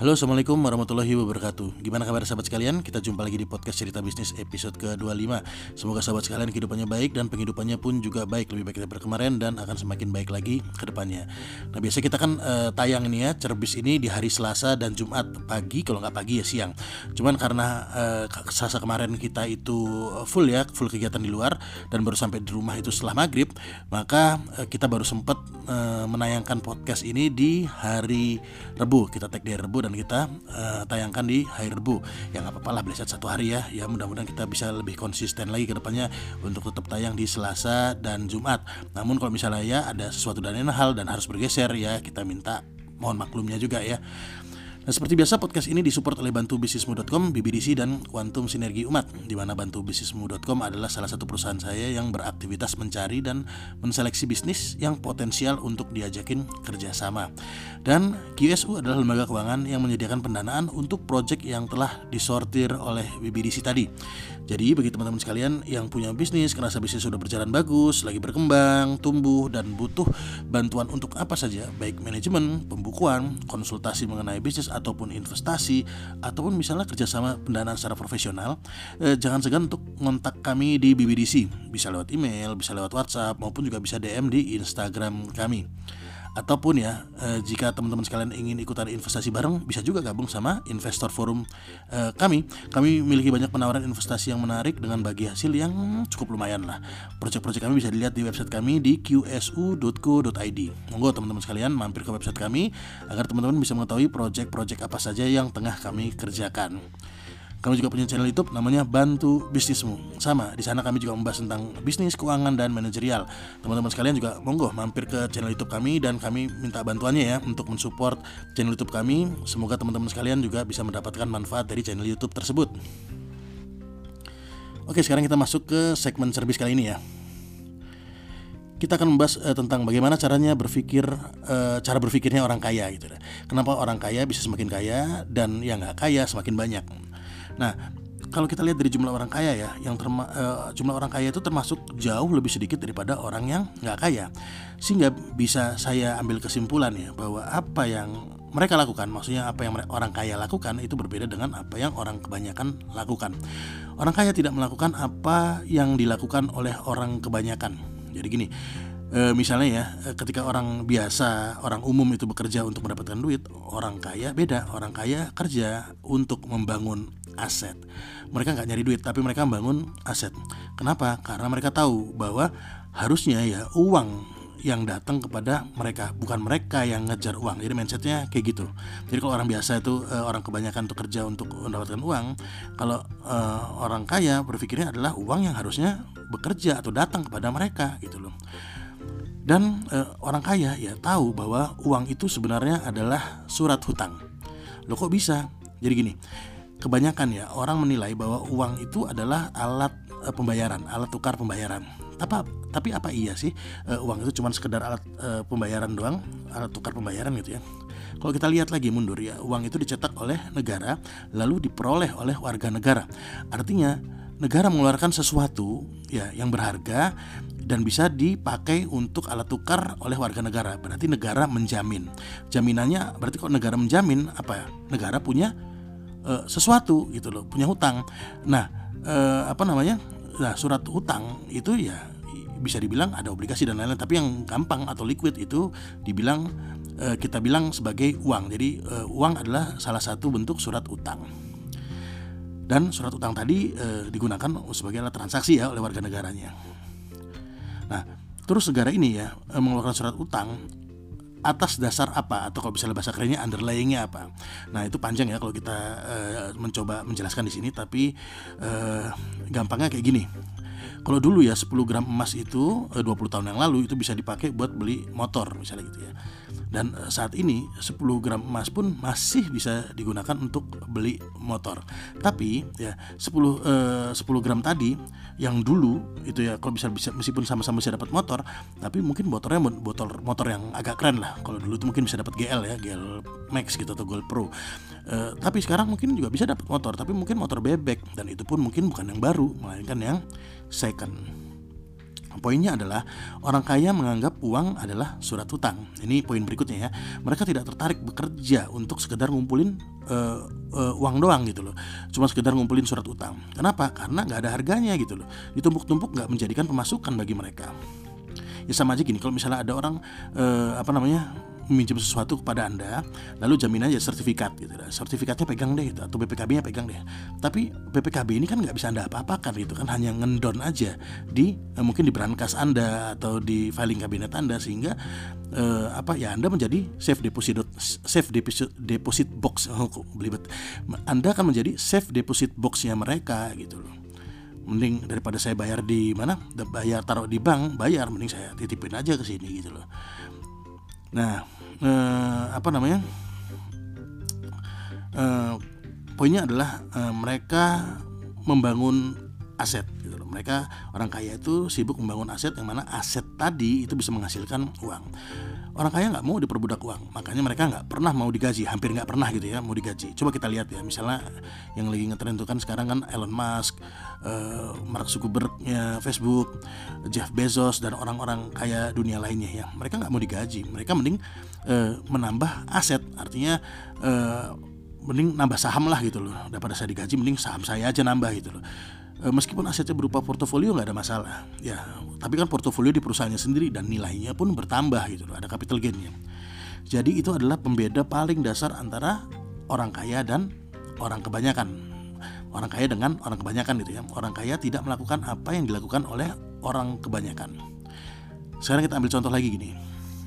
Halo Assalamualaikum warahmatullahi wabarakatuh. Gimana kabar sahabat sekalian? Kita jumpa lagi di podcast cerita bisnis episode ke-25 Semoga sahabat sekalian kehidupannya baik dan penghidupannya pun juga baik. Lebih baik daripada kemarin dan akan semakin baik lagi ke depannya. Nah biasa kita kan uh, tayang nih ya Cerbis ini di hari Selasa dan Jumat pagi Kalau nggak pagi ya siang. Cuman karena uh, Selasa kemarin kita itu full ya Full kegiatan di luar Dan baru sampai di rumah itu setelah maghrib Maka uh, kita baru sempat menayangkan podcast ini di hari Rebu. Kita tag di Rebu dan kita uh, tayangkan di hari Rebu nggak apa-apa lah belajar satu hari ya. Ya mudah-mudahan kita bisa lebih konsisten lagi ke depannya untuk tetap tayang di Selasa dan Jumat. Namun kalau misalnya ya ada sesuatu dan lain hal dan harus bergeser ya kita minta mohon maklumnya juga ya Nah, seperti biasa podcast ini disupport oleh bantubisnismu.com, BBDC dan Quantum Sinergi Umat di mana bantubisnismu.com adalah salah satu perusahaan saya yang beraktivitas mencari dan menseleksi bisnis yang potensial untuk diajakin kerjasama. Dan QSU adalah lembaga keuangan yang menyediakan pendanaan untuk proyek yang telah disortir oleh BBDC tadi. Jadi bagi teman-teman sekalian yang punya bisnis, kerasa bisnis sudah berjalan bagus, lagi berkembang, tumbuh dan butuh bantuan untuk apa saja, baik manajemen, pembukuan, konsultasi mengenai bisnis ataupun investasi ataupun misalnya kerjasama pendanaan secara profesional eh, jangan segan untuk kontak kami di BBDC bisa lewat email bisa lewat WhatsApp maupun juga bisa DM di Instagram kami ataupun ya eh, jika teman-teman sekalian ingin ikutan investasi bareng bisa juga gabung sama investor forum eh, kami. Kami memiliki banyak penawaran investasi yang menarik dengan bagi hasil yang cukup lumayan lah. Proyek-proyek kami bisa dilihat di website kami di qsu.co.id monggo teman-teman sekalian mampir ke website kami agar teman-teman bisa mengetahui proyek-proyek apa saja yang tengah kami kerjakan kami juga punya channel YouTube namanya Bantu Bisnismu. Sama, di sana kami juga membahas tentang bisnis, keuangan dan manajerial. Teman-teman sekalian juga monggo mampir ke channel YouTube kami dan kami minta bantuannya ya untuk mensupport channel YouTube kami. Semoga teman-teman sekalian juga bisa mendapatkan manfaat dari channel YouTube tersebut. Oke, sekarang kita masuk ke segmen servis kali ini ya kita akan membahas uh, tentang bagaimana caranya berpikir uh, cara berpikirnya orang kaya gitu Kenapa orang kaya bisa semakin kaya dan yang nggak kaya semakin banyak. Nah, kalau kita lihat dari jumlah orang kaya ya, yang terma, uh, jumlah orang kaya itu termasuk jauh lebih sedikit daripada orang yang nggak kaya, sehingga bisa saya ambil kesimpulan ya bahwa apa yang mereka lakukan, maksudnya apa yang orang kaya lakukan itu berbeda dengan apa yang orang kebanyakan lakukan. Orang kaya tidak melakukan apa yang dilakukan oleh orang kebanyakan. Jadi gini, e, misalnya ya ketika orang biasa orang umum itu bekerja untuk mendapatkan duit orang kaya beda orang kaya kerja untuk membangun aset. Mereka nggak nyari duit tapi mereka membangun aset. Kenapa? Karena mereka tahu bahwa harusnya ya uang yang datang kepada mereka bukan mereka yang ngejar uang. Jadi mindsetnya kayak gitu. Jadi kalau orang biasa itu uh, orang kebanyakan untuk kerja untuk mendapatkan uang kalau uh, orang kaya berpikirnya adalah uang yang harusnya bekerja atau datang kepada mereka gitu loh. Dan uh, orang kaya ya tahu bahwa uang itu sebenarnya adalah surat hutang. Lo kok bisa? Jadi gini kebanyakan ya orang menilai bahwa uang itu adalah alat uh, pembayaran, alat tukar pembayaran. Tapi tapi apa iya sih uh, uang itu cuma sekedar alat uh, pembayaran doang, alat tukar pembayaran gitu ya? Kalau kita lihat lagi mundur ya, uang itu dicetak oleh negara lalu diperoleh oleh warga negara. Artinya negara mengeluarkan sesuatu ya yang berharga dan bisa dipakai untuk alat tukar oleh warga negara. Berarti negara menjamin. Jaminannya berarti kalau negara menjamin apa ya? Negara punya uh, sesuatu gitu loh, punya hutang. Nah, uh, apa namanya? Nah, surat hutang itu ya bisa dibilang ada obligasi dan lain-lain, tapi yang gampang atau liquid itu dibilang uh, kita bilang sebagai uang. Jadi uh, uang adalah salah satu bentuk surat utang. Dan surat utang tadi uh, digunakan sebagai alat transaksi ya oleh warga negaranya. Nah, terus negara ini ya mengeluarkan surat utang atas dasar apa atau kalau misalnya bahasa kerennya underlyingnya apa. Nah itu panjang ya kalau kita uh, mencoba menjelaskan di sini, tapi uh, gampangnya kayak gini. Kalau dulu ya 10 gram emas itu 20 eh, tahun yang lalu itu bisa dipakai buat beli motor misalnya gitu ya. Dan saat ini 10 gram emas pun masih bisa digunakan untuk beli motor. Tapi ya 10 eh, 10 gram tadi yang dulu itu ya kalau bisa bisa meskipun sama-sama bisa dapat motor, tapi mungkin motornya botol motor yang agak keren lah. Kalau dulu itu mungkin bisa dapat GL ya, GL Max gitu atau Gold Pro. Uh, tapi sekarang mungkin juga bisa dapat motor, tapi mungkin motor bebek dan itu pun mungkin bukan yang baru, melainkan yang second. Poinnya adalah orang kaya menganggap uang adalah surat hutang. Ini poin berikutnya ya. Mereka tidak tertarik bekerja untuk sekedar ngumpulin uh, uh, uang doang gitu loh. Cuma sekedar ngumpulin surat utang. Kenapa? Karena nggak ada harganya gitu loh. Ditumpuk-tumpuk nggak menjadikan pemasukan bagi mereka. Ya sama aja gini. Kalau misalnya ada orang uh, apa namanya meminjam sesuatu kepada anda lalu jamin aja sertifikat gitu. Sertifikatnya pegang deh gitu, atau BPKB-nya pegang deh. Tapi BPKB ini kan nggak bisa anda apa-apakan gitu kan hanya ngendon aja di eh, mungkin di brankas anda atau di filing kabinet anda sehingga eh, apa ya anda menjadi safe deposit safe deposit deposit box. Oh, belibet. Anda akan menjadi safe deposit boxnya mereka gitu loh. Mending daripada saya bayar di mana? Bayar taruh di bank bayar mending saya titipin aja ke sini gitu loh. Nah eh, apa namanya? Eh, poinnya adalah eh, mereka membangun aset gitu mereka orang kaya itu sibuk membangun aset yang mana aset tadi itu bisa menghasilkan uang orang kaya nggak mau diperbudak uang. Makanya mereka nggak pernah mau digaji. Hampir nggak pernah gitu ya mau digaji. Coba kita lihat ya misalnya yang lagi ngetren itu kan sekarang kan Elon Musk uh, Mark Zuckerbergnya Facebook Jeff Bezos dan orang-orang kaya dunia lainnya ya. Mereka nggak mau digaji. Mereka mending uh, menambah aset. Artinya uh, mending nambah saham lah gitu loh. Daripada saya digaji mending saham saya aja nambah gitu loh meskipun asetnya berupa portofolio nggak ada masalah ya. Tapi kan portofolio di perusahaannya sendiri dan nilainya pun bertambah gitu loh ada capital gainnya. Jadi itu adalah pembeda paling dasar antara orang kaya dan orang kebanyakan. Orang kaya dengan orang kebanyakan gitu ya. Orang kaya tidak melakukan apa yang dilakukan oleh orang kebanyakan. Sekarang kita ambil contoh lagi gini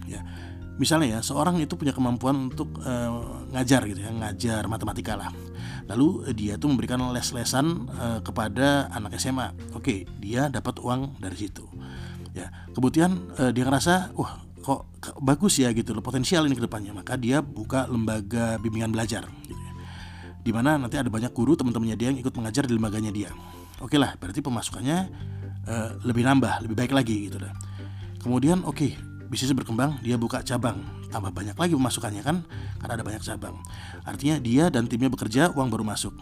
ya. Misalnya ya seorang itu punya kemampuan untuk uh, ngajar gitu ya ngajar matematika lah lalu dia tuh memberikan les-lesan uh, kepada anak SMA oke dia dapat uang dari situ. Ya kemudian uh, dia ngerasa wah kok bagus ya gitu loh potensial ini ke depannya maka dia buka lembaga bimbingan belajar gitu ya. Di mana nanti ada banyak guru teman-temannya dia yang ikut mengajar di lembaganya dia. Oke lah berarti pemasukannya uh, lebih nambah lebih baik lagi gitu dah. Kemudian oke okay, bisnisnya berkembang dia buka cabang. Tambah banyak lagi pemasukannya kan karena ada banyak cabang. Artinya dia dan timnya bekerja uang baru masuk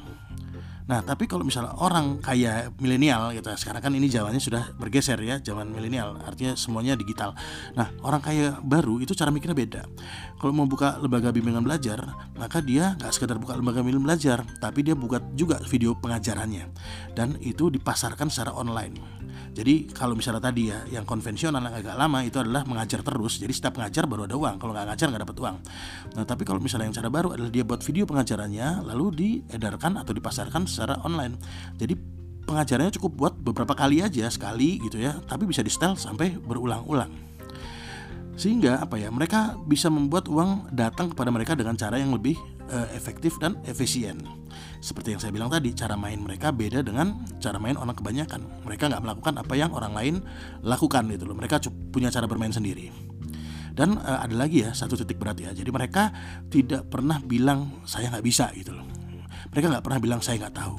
Nah, tapi kalau misalnya orang kaya milenial gitu, sekarang kan ini zamannya sudah bergeser ya, zaman milenial, artinya semuanya digital. Nah, orang kaya baru itu cara mikirnya beda. Kalau mau buka lembaga bimbingan belajar, maka dia nggak sekedar buka lembaga bimbingan belajar, tapi dia buka juga video pengajarannya, dan itu dipasarkan secara online. Jadi kalau misalnya tadi ya yang konvensional yang agak lama itu adalah mengajar terus. Jadi setiap mengajar baru ada uang. Kalau nggak ngajar nggak dapat uang. Nah tapi kalau misalnya yang cara baru adalah dia buat video pengajarannya lalu diedarkan atau dipasarkan secara online. Jadi pengajarannya cukup buat beberapa kali aja sekali gitu ya. Tapi bisa di setel sampai berulang-ulang. Sehingga apa ya mereka bisa membuat uang datang kepada mereka dengan cara yang lebih uh, efektif dan efisien. Seperti yang saya bilang tadi cara main mereka beda dengan cara main orang kebanyakan. Mereka nggak melakukan apa yang orang lain lakukan gitu loh. Mereka punya cara bermain sendiri. Dan uh, ada lagi ya satu titik berat ya. Jadi mereka tidak pernah bilang saya nggak bisa gitu loh mereka nggak pernah bilang saya nggak tahu.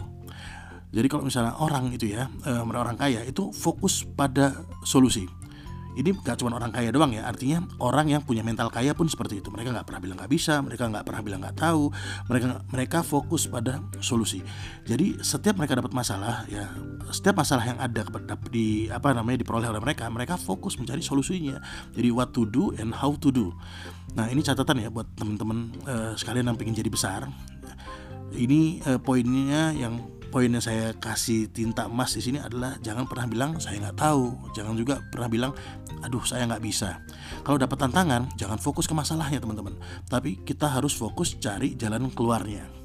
Jadi kalau misalnya orang itu ya uh, orang kaya itu fokus pada solusi. Ini gak cuma orang kaya doang ya artinya orang yang punya mental kaya pun seperti itu. Mereka nggak pernah bilang nggak bisa mereka nggak pernah bilang nggak tahu mereka mereka fokus pada solusi. Jadi setiap mereka dapat masalah ya setiap masalah yang ada di apa namanya diperoleh oleh mereka mereka fokus mencari solusinya. Jadi what to do and how to do. Nah ini catatan ya buat teman-teman uh, sekalian yang pengen jadi besar ini uh, poinnya yang poin yang saya kasih tinta emas di sini adalah jangan pernah bilang saya nggak tahu, jangan juga pernah bilang aduh saya nggak bisa. Kalau dapat tantangan, jangan fokus ke masalahnya teman-teman, tapi kita harus fokus cari jalan keluarnya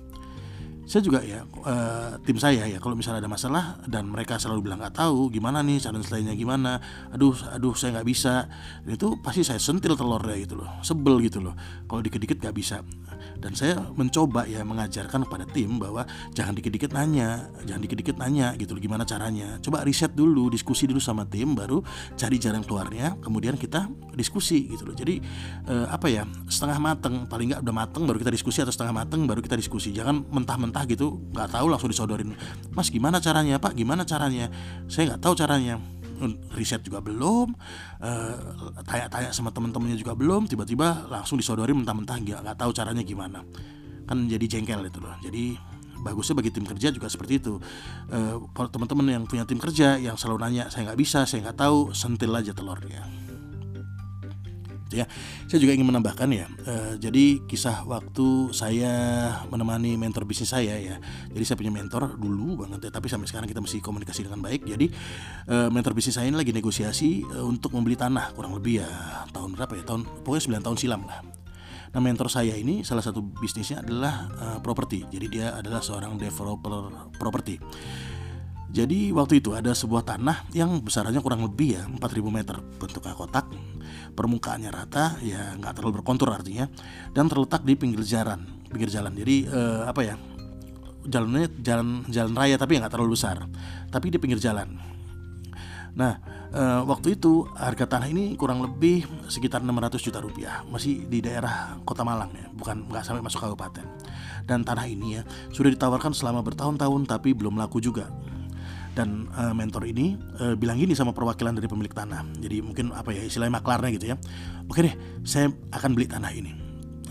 saya juga ya uh, tim saya ya kalau misalnya ada masalah dan mereka selalu bilang nggak tahu gimana nih cara selainnya gimana? Aduh aduh saya nggak bisa. Dan itu pasti saya sentil telurnya gitu loh sebel gitu loh. Kalau dikit-dikit nggak bisa. Dan saya mencoba ya mengajarkan kepada tim bahwa jangan dikit-dikit nanya jangan dikit-dikit nanya gitu loh gimana caranya. Coba riset dulu diskusi dulu sama tim baru cari jalan keluarnya kemudian kita diskusi gitu loh. Jadi uh, apa ya setengah mateng paling nggak udah mateng baru kita diskusi atau setengah mateng baru kita diskusi. Jangan mentah-mentah mentah gitu nggak tahu langsung disodorin mas gimana caranya pak? Gimana caranya? Saya nggak tahu caranya. Riset juga belum uh, tanya-tanya sama temen-temennya juga belum tiba-tiba langsung disodorin mentah-mentah nggak nggak tahu caranya gimana. Kan jadi jengkel itu loh. Jadi bagusnya bagi tim kerja juga seperti itu. Uh, kalau teman-teman yang punya tim kerja yang selalu nanya saya nggak bisa saya nggak tahu sentil aja telurnya ya saya juga ingin menambahkan ya uh, jadi kisah waktu saya menemani mentor bisnis saya ya jadi saya punya mentor dulu banget ya tapi sampai sekarang kita masih komunikasi dengan baik jadi uh, mentor bisnis saya ini lagi negosiasi uh, untuk membeli tanah kurang lebih ya tahun berapa ya tahun pokoknya 9 tahun silam lah Nah mentor saya ini salah satu bisnisnya adalah uh, properti. Jadi dia adalah seorang developer properti. Jadi waktu itu ada sebuah tanah yang besarnya kurang lebih ya 4000 meter. Bentuknya kotak permukaannya rata ya nggak terlalu berkontur artinya dan terletak di pinggir jalan pinggir jalan. Jadi eh, apa ya jalannya jalan jalan raya tapi nggak terlalu besar tapi di pinggir jalan. Nah eh, waktu itu harga tanah ini kurang lebih sekitar 600 juta rupiah masih di daerah kota Malang ya bukan nggak sampai masuk kabupaten. Dan tanah ini ya sudah ditawarkan selama bertahun-tahun tapi belum laku juga dan uh, mentor ini uh, bilang gini sama perwakilan dari pemilik tanah. Jadi mungkin apa ya istilahnya maklarnya gitu ya. Oke deh saya akan beli tanah ini.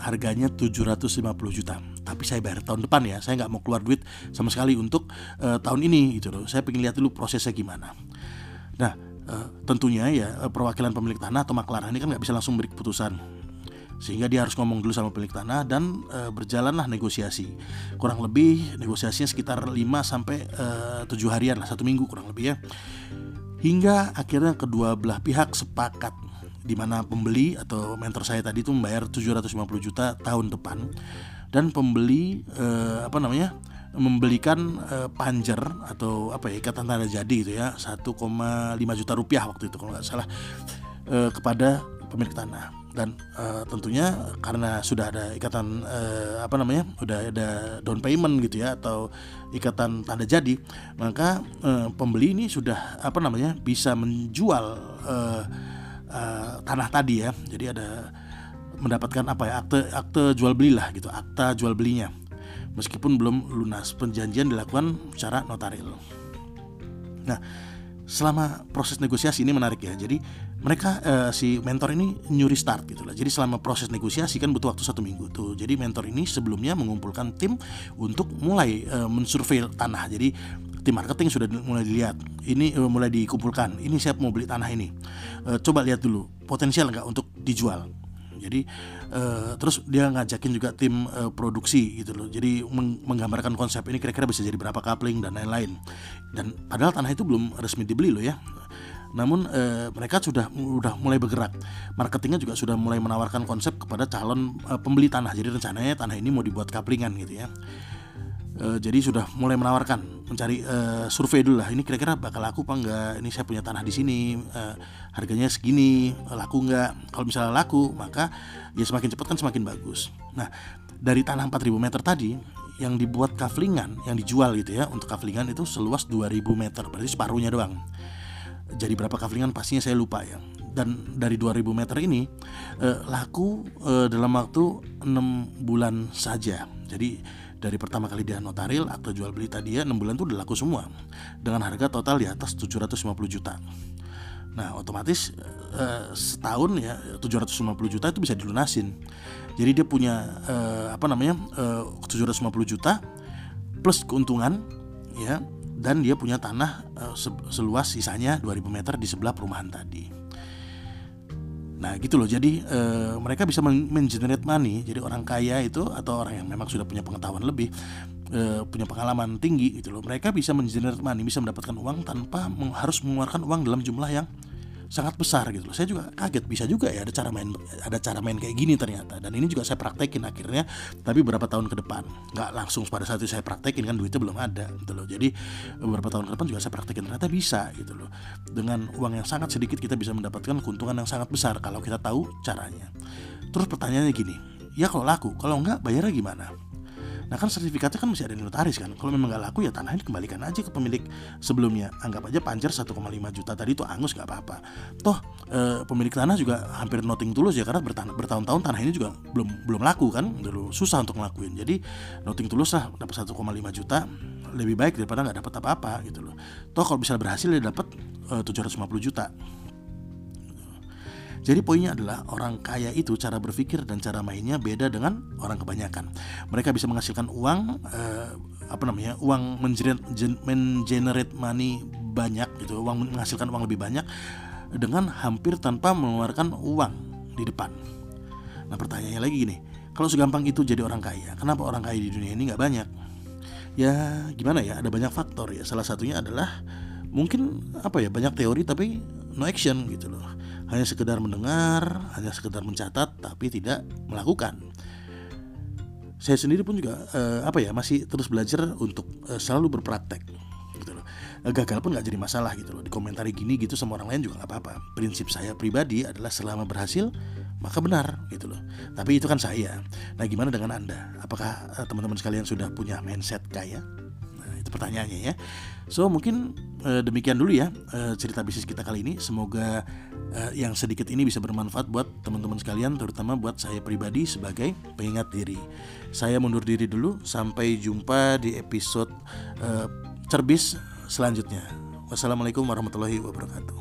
Harganya 750 juta. Tapi saya bayar tahun depan ya. Saya nggak mau keluar duit sama sekali untuk uh, tahun ini gitu loh. Saya pengen lihat dulu prosesnya gimana. Nah uh, tentunya ya perwakilan pemilik tanah atau maklar ini kan nggak bisa langsung beri keputusan sehingga dia harus ngomong dulu sama pemilik tanah dan e, berjalanlah negosiasi. Kurang lebih negosiasinya sekitar 5 sampai e, 7 harian lah satu minggu kurang lebih ya. Hingga akhirnya kedua belah pihak sepakat di mana pembeli atau mentor saya tadi itu membayar 750 juta tahun depan. Dan pembeli e, apa namanya membelikan e, panjer atau apa ya ikatan tanda jadi gitu ya 1,5 juta rupiah waktu itu kalau nggak salah e, kepada pemilik tanah dan uh, tentunya karena sudah ada ikatan uh, apa namanya sudah ada down payment gitu ya atau ikatan tanda jadi maka uh, pembeli ini sudah apa namanya bisa menjual uh, uh, tanah tadi ya. Jadi ada mendapatkan apa ya akte akte jual beli lah gitu akta jual belinya. Meskipun belum lunas perjanjian dilakukan secara notaril. Nah selama proses negosiasi ini menarik ya. Jadi mereka uh, si mentor ini nyuri start gitu lah. Jadi selama proses negosiasi kan butuh waktu satu minggu tuh. Jadi mentor ini sebelumnya mengumpulkan tim untuk mulai uh, mensurvei tanah. Jadi tim marketing sudah mulai dilihat. Ini uh, mulai dikumpulkan. Ini siap mau beli tanah ini. Uh, coba lihat dulu potensial nggak untuk dijual jadi uh, terus dia ngajakin juga tim uh, produksi gitu loh. Jadi meng menggambarkan konsep ini kira-kira bisa jadi berapa coupling dan lain-lain. Dan padahal tanah itu belum resmi dibeli loh ya. Namun e, mereka sudah sudah mulai bergerak. Marketingnya juga sudah mulai menawarkan konsep kepada calon e, pembeli tanah. Jadi rencananya tanah ini mau dibuat kaplingan gitu ya e, jadi sudah mulai menawarkan mencari e, survei dulu lah ini kira-kira bakal laku apa enggak? Ini saya punya tanah di sini e, harganya segini laku enggak? Kalau misalnya laku maka ya semakin cepat kan semakin bagus. Nah dari tanah 4000 meter tadi yang dibuat kaflingan yang dijual gitu ya untuk kaflingan itu seluas 2000 meter berarti separuhnya doang. Jadi berapa kaflingan pastinya saya lupa ya. Dan dari 2000 meter ini eh, laku eh, dalam waktu 6 bulan saja. Jadi dari pertama kali dia notaril atau jual beli tadi ya 6 bulan tuh udah laku semua. Dengan harga total di atas 750 juta. Nah otomatis eh, setahun ya 750 juta itu bisa dilunasin. Jadi dia punya eh, apa namanya eh, 750 juta plus keuntungan ya dan dia punya tanah eh, seluas sisanya 2000 meter di sebelah perumahan tadi Nah gitu loh, jadi e, mereka bisa mengenerate money. Jadi orang kaya itu atau orang yang memang sudah punya pengetahuan lebih, e, punya pengalaman tinggi gitu loh. Mereka bisa mengenerate money, bisa mendapatkan uang tanpa harus mengeluarkan uang dalam jumlah yang sangat besar gitu loh. Saya juga kaget bisa juga ya ada cara main ada cara main kayak gini ternyata. Dan ini juga saya praktekin akhirnya tapi beberapa tahun ke depan. nggak langsung pada saat itu saya praktekin kan duitnya belum ada gitu loh. Jadi beberapa tahun ke depan juga saya praktekin ternyata bisa gitu loh. Dengan uang yang sangat sedikit kita bisa mendapatkan keuntungan yang sangat besar kalau kita tahu caranya. Terus pertanyaannya gini, ya kalau laku, kalau enggak bayarnya gimana? Nah kan sertifikatnya kan masih ada notaris kan. Kalau memang nggak laku ya tanah ini kembalikan aja ke pemilik sebelumnya. Anggap aja pancer 1,5 juta tadi itu angus nggak apa-apa. Toh e, pemilik tanah juga hampir noting tulus ya karena bertahun-tahun tanah ini juga belum belum laku kan. Dulu susah untuk ngelakuin. Jadi noting tulus lah dapat 1,5 juta lebih baik daripada nggak dapat apa-apa gitu loh. Toh kalau bisa berhasil ya dapat e, 750 juta. Jadi poinnya adalah orang kaya itu cara berpikir dan cara mainnya beda dengan orang kebanyakan. Mereka bisa menghasilkan uang eh, apa namanya? uang mengenerate money banyak gitu, uang menghasilkan uang lebih banyak dengan hampir tanpa mengeluarkan uang di depan. Nah pertanyaannya lagi gini, kalau segampang itu jadi orang kaya, kenapa orang kaya di dunia ini nggak banyak? Ya gimana ya, ada banyak faktor ya. Salah satunya adalah mungkin apa ya banyak teori tapi no action gitu loh. Hanya sekedar mendengar, hanya sekedar mencatat tapi tidak melakukan. Saya sendiri pun juga eh, apa ya masih terus belajar untuk eh, selalu berpraktek gitu loh. Eh, gagal pun nggak jadi masalah gitu loh dikomentari gini gitu sama orang lain juga nggak apa-apa prinsip saya pribadi adalah selama berhasil maka benar gitu loh tapi itu kan saya nah gimana dengan anda apakah uh, teman-teman sekalian sudah punya mindset kaya pertanyaannya ya so mungkin uh, demikian dulu ya uh, cerita bisnis kita kali ini semoga uh, yang sedikit ini bisa bermanfaat buat teman-teman sekalian terutama buat saya pribadi sebagai pengingat diri saya mundur diri dulu sampai jumpa di episode uh, cerbis selanjutnya. Wassalamualaikum warahmatullahi wabarakatuh.